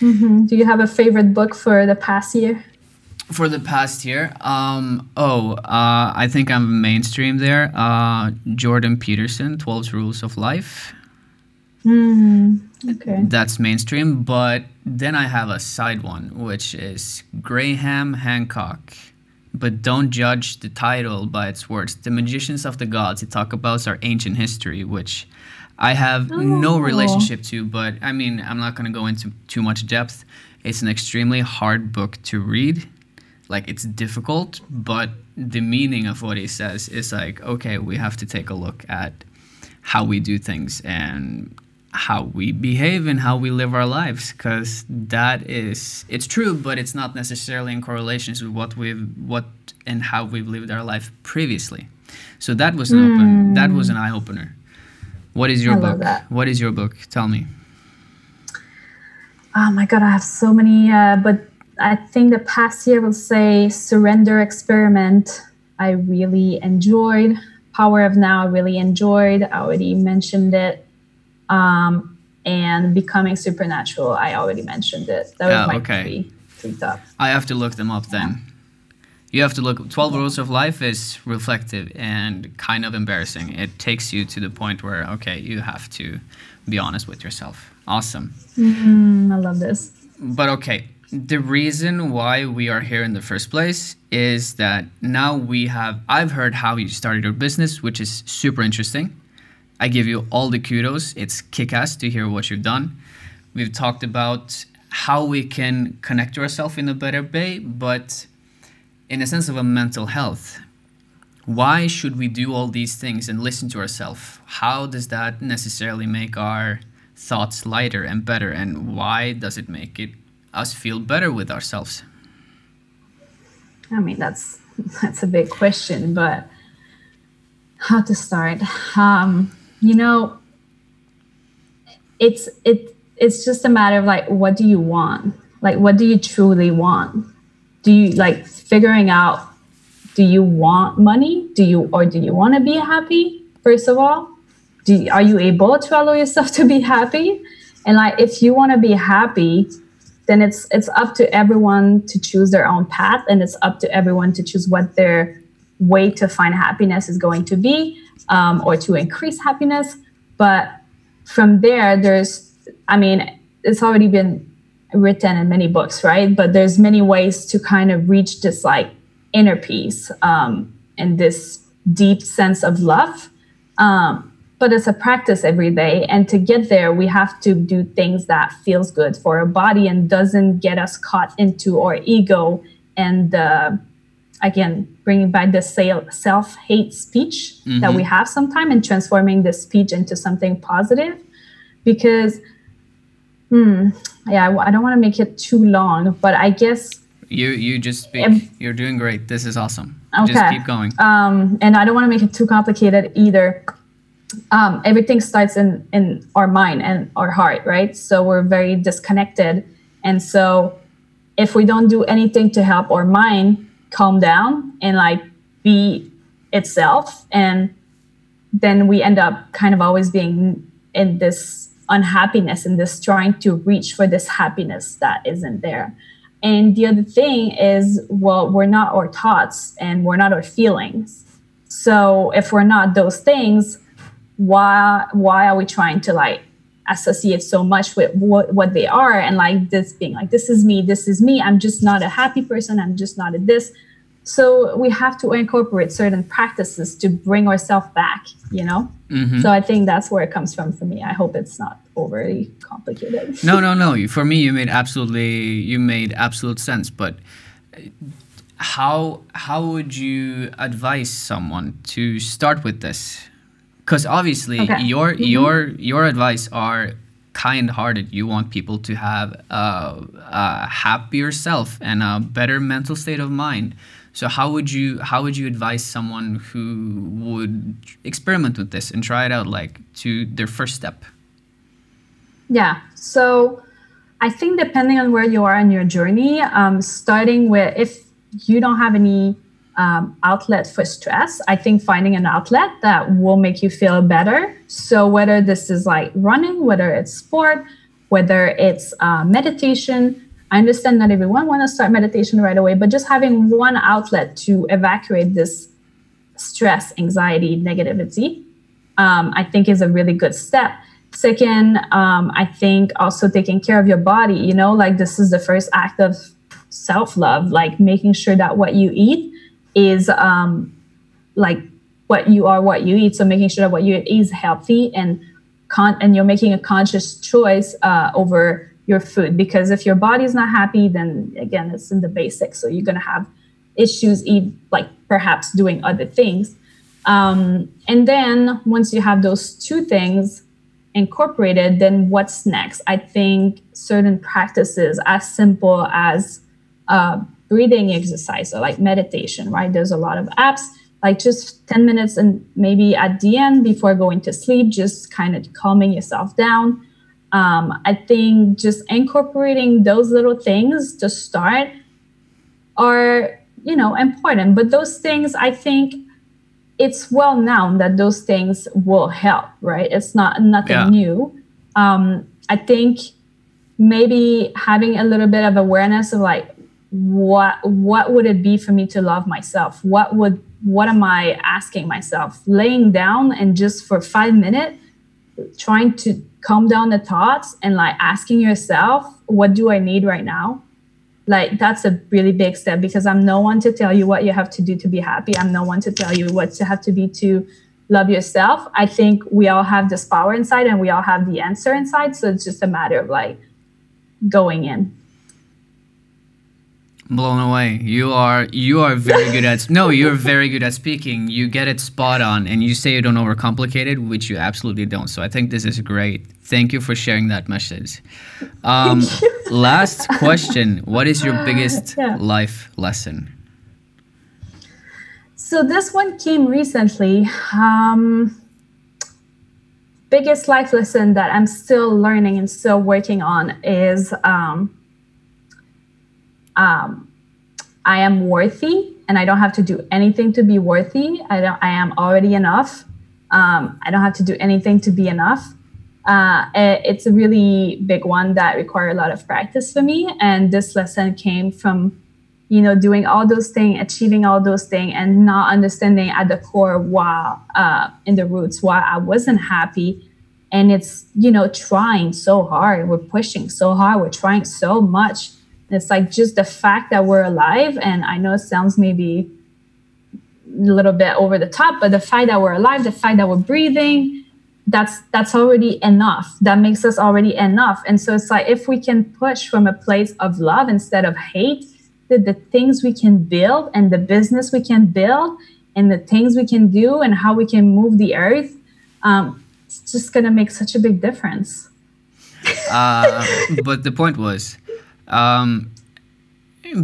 Mm-hmm. Do you have a favorite book for the past year? For the past year, um, oh, uh, I think I'm mainstream there. Uh, Jordan Peterson, 12 Rules of Life. Mm, okay. That's mainstream, but then I have a side one, which is Graham Hancock but don't judge the title by its words. The Magicians of the Gods it talk about our ancient history, which I have oh. no relationship to, but I mean, I'm not going to go into too much depth. It's an extremely hard book to read. Like, it's difficult, but the meaning of what he says is like, okay, we have to take a look at how we do things and how we behave and how we live our lives because that is it's true but it's not necessarily in correlation with what we've what and how we've lived our life previously. So that was an mm. open that was an eye-opener. What is your I book? what is your book? Tell me. Oh my god i have so many uh, but i think the past year will say surrender experiment. I really enjoyed power of now i really enjoyed. I already mentioned it um, and becoming supernatural. I already mentioned it. That was oh, my okay. three, three top. I have to look them up then. You have to look. Twelve Rules of Life is reflective and kind of embarrassing. It takes you to the point where okay, you have to be honest with yourself. Awesome. Mm, I love this. But okay, the reason why we are here in the first place is that now we have i've heard how you started your business which is super interesting I give you all the kudos. It's kick ass to hear what you've done. We've talked about how we can connect to ourselves in a better way, but in a sense of a mental health. Why should we do all these things and listen to ourselves? How does that necessarily make our thoughts lighter and better? And why does it make it us feel better with ourselves? I mean, that's that's a big question, but how to start? Um, you know it's it it's just a matter of like what do you want? Like what do you truly want? Do you like figuring out do you want money? Do you or do you want to be happy first of all? Do are you able to allow yourself to be happy? And like if you want to be happy then it's it's up to everyone to choose their own path and it's up to everyone to choose what their way to find happiness is going to be um, or to increase happiness. But from there, there's, I mean, it's already been written in many books, right? But there's many ways to kind of reach this like inner peace um, and this deep sense of love. Um, but it's a practice every day, and to get there, we have to do things that feels good for our body and doesn't get us caught into our ego and uh, again bringing back the self-hate speech mm-hmm. that we have sometimes and transforming the speech into something positive. Because hmm, yeah i don't want to make it too long but i guess you you just speak. If, you're doing great. This is awesome. Okay. just keep going. Um, and i don't want to make it too complicated either. Um, everything starts in in our mind and our heart right? So we're very disconnected. And so if we don't do anything to help our mind calm down and like be itself. And then we end up kind of always being in this unhappiness and this trying to reach for this happiness that isn't there. And the other thing is well we're not our thoughts and we're not our feelings. So if we're not those things why why are we trying to like associate so much with what, what they are and like this being like this is me this is me. I'm just not a happy person. I'm just not a this. So we have to incorporate certain practices to bring ourselves back you know? Mm-hmm. so i think that's where it comes from for me. I hope it's not overly complicated. No no no. For me you made absolutely you made absolute sense. But how how would you advise someone to start with this because obviously okay. your mm-hmm. your your advice are kind-hearted you want people to have a, a, happier self and a better mental state of mind so how would you how would you advise someone who would experiment with this and try it out like to their first step yeah so i think depending on where you are in your journey um, starting with if you don't have any um, outlet for stress, I think finding an outlet that will make you feel better. So, whether this is like running, whether it's sport, whether it's uh, meditation, I understand not everyone want to start meditation right away, but just having one outlet to evacuate this stress, anxiety, negativity, um, I think is a really good step. Second, um, I think also taking care of your body, you know, like this is the first act of self love, like making sure that what you eat is um, like what you are, what you eat. So making sure that what you eat is healthy and con- and you're making a conscious choice uh, over your food. Because if your body is not happy, then again, it's in the basics. So you're gonna have issues, eat like perhaps doing other things. Um, and then once you have those two things, incorporated, then what's next? I think certain practices as simple as uh, breathing exercise or like meditation, right? There's a lot of apps, like just 10 minutes and maybe at the end before going to sleep, just kind of calming yourself down. Um, I think just incorporating those little things to start are, you know, important. But those things, I think, it's well known that those things will help, right? It's not nothing yeah. new. Um, I think maybe having a little bit of awareness of like what what would it be for me to love myself? What would what am I asking myself? Laying down and just for five minutes, trying to calm down the thoughts and like asking yourself, what do I need right now? like that's a really big step because i'm no one to tell you what you have to do to be happy i'm no one to tell you what to have to be to love yourself i think we all have this power inside and we all have the answer inside so it's just a matter of like going in blown away. You are you are very good at no you're very good at speaking. You get it spot on and you say you don't overcomplicate it which you absolutely don't. So i think this is great. Thank you for sharing that message um, last question. What is your biggest yeah. life lesson? So this one came recently. Um, biggest life lesson that i'm still learning and still working on is um, um, I am worthy and I don't have to do anything to be worthy. I don't. I am already enough. Um, I don't have to do anything to be enough. Uh, it's a really big one that required a lot of practice for me. And this lesson came from, you know, doing all those things, achieving all those things, and not understanding at the core why, uh, in the roots, why I wasn't happy. And it's, you know, trying so hard. We're pushing so hard. We're trying so much it's like just the fact that we're alive. And I know it sounds maybe a little bit over the top, but the fact that we're alive, the fact that we're breathing, that's that's already enough. That makes us already enough. And so it's like if we can push from a place of love instead of hate, the, the things we can build and the business we can build and the things we can do and how we can move the earth, um, it's just gonna make such a big difference. uh, but the point was um,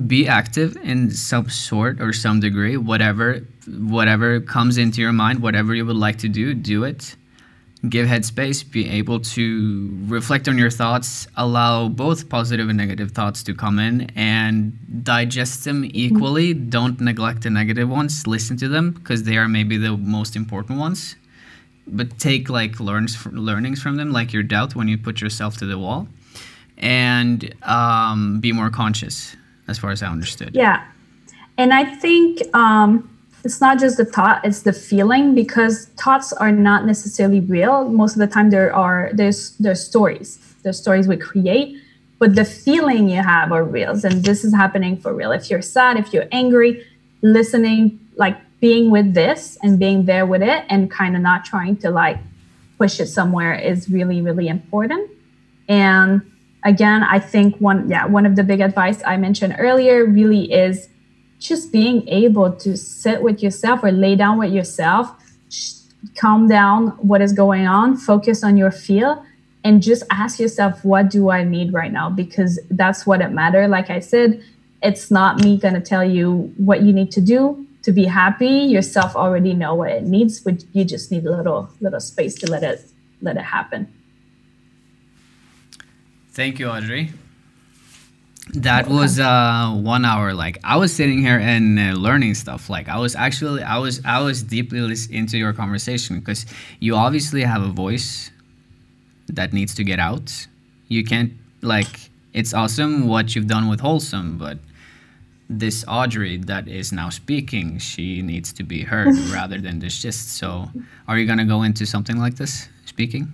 be active in some sort or some degree whatever whatever comes into your mind whatever you would like to do do it. Give headspace be able to reflect on your thoughts allow both positive and negative thoughts to come in and digest them equally. Don't neglect the negative ones listen to them because they are maybe the most important ones. But take like learns learnings from them like your doubt when you put yourself to the wall and um, be more conscious, as far as I understood. Yeah. And I think um, it's not just the thought, it's the feeling because thoughts are not necessarily real. Most of the time there are there's there's stories. There's stories we create, but the feeling you have are real. And this is happening for real. If you're sad, if you're angry, listening, like being with this and being there with it and kind of not trying to like push it somewhere is really, really important. And again, I think one, yeah, one of the big advice I mentioned earlier really is just being able to sit with yourself or lay down with yourself, calm down what is going on, focus on your feel, and just ask yourself, what do I need right now? Because that's what it matters. Like I said, it's not me going to tell you what you need to do to be happy. Yourself already know what it needs, but you just need a little little space to let it let it happen. Thank you, Audrey. That was uh, one hour. Like I was sitting here and uh, learning stuff. Like I was actually, I was, I was deeply into your conversation because you obviously have a voice that needs to get out. You can't like. It's awesome what you've done with wholesome, but this Audrey that is now speaking, she needs to be heard rather than this just. So, are you gonna go into something like this, speaking?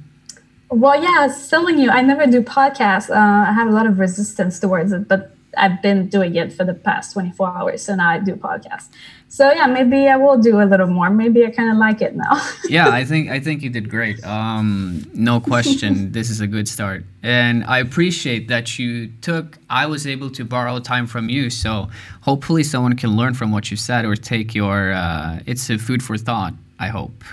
Well, yeah, I was telling you, I never do podcasts. Uh, I have a lot of resistance towards it, but I've been doing it for the past 24 hours. So now I do podcasts. So yeah, maybe I will do a little more. Maybe I kind of like it now. yeah, I think I think you did great. Um, no question, this is a good start, and I appreciate that you took. I was able to borrow time from you, so hopefully someone can learn from what you said or take your. Uh, it's a food for thought. I hope.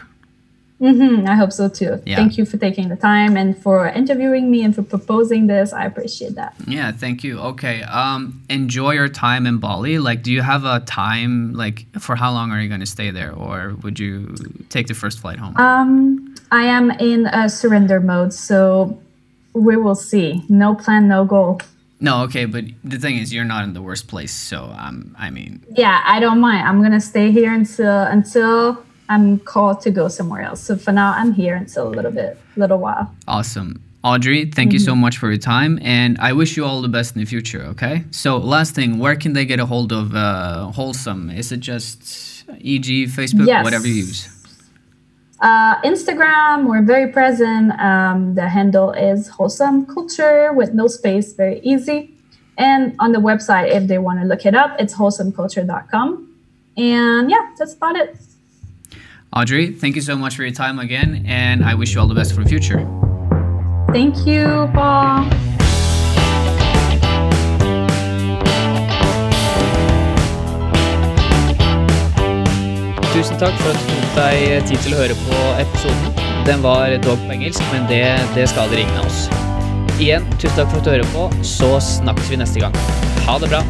Hmm I hope so too. Yeah. Thank you for taking the time and for interviewing me and for proposing this. I appreciate that. Yeah, thank you. Okay. Um, enjoy your time in Bali. Like, do you have a time? Like, for how long are you going to stay there, or would you take the first flight home? Um, I am in a surrender mode, so we will see. No plan, no goal. no, okay. But the thing is, you're not in the worst place. So, um, I mean, Yeah, I don't mind. I'm gonna stay here until until I'm called to go somewhere else. So for now, I'm here until a little bit, little while. awesome. Audrey, thank you so much for your time, and I wish you all the best in the future. Okay. So, last thing, where can they get a hold of uh, Wholesome? Is it just e.g. Facebook, Yes. whatever you use? Uh, Instagram, we're very present. Um, the handle is wholesome culture with no space, very easy. And on the website, if they want to look it up, it's wholesomeculture.com. And yeah, that's about it. Audrey, thank you so much for your time again, and I wish you all the best for the future. Thank you, Paul. Tusen takk for at du tok deg tid til å høre på episoden. Den var dog på engelsk, men det, det skader ingen av oss. Igjen, tusen takk for at du hører på, så snakkes vi neste gang. Ha det bra.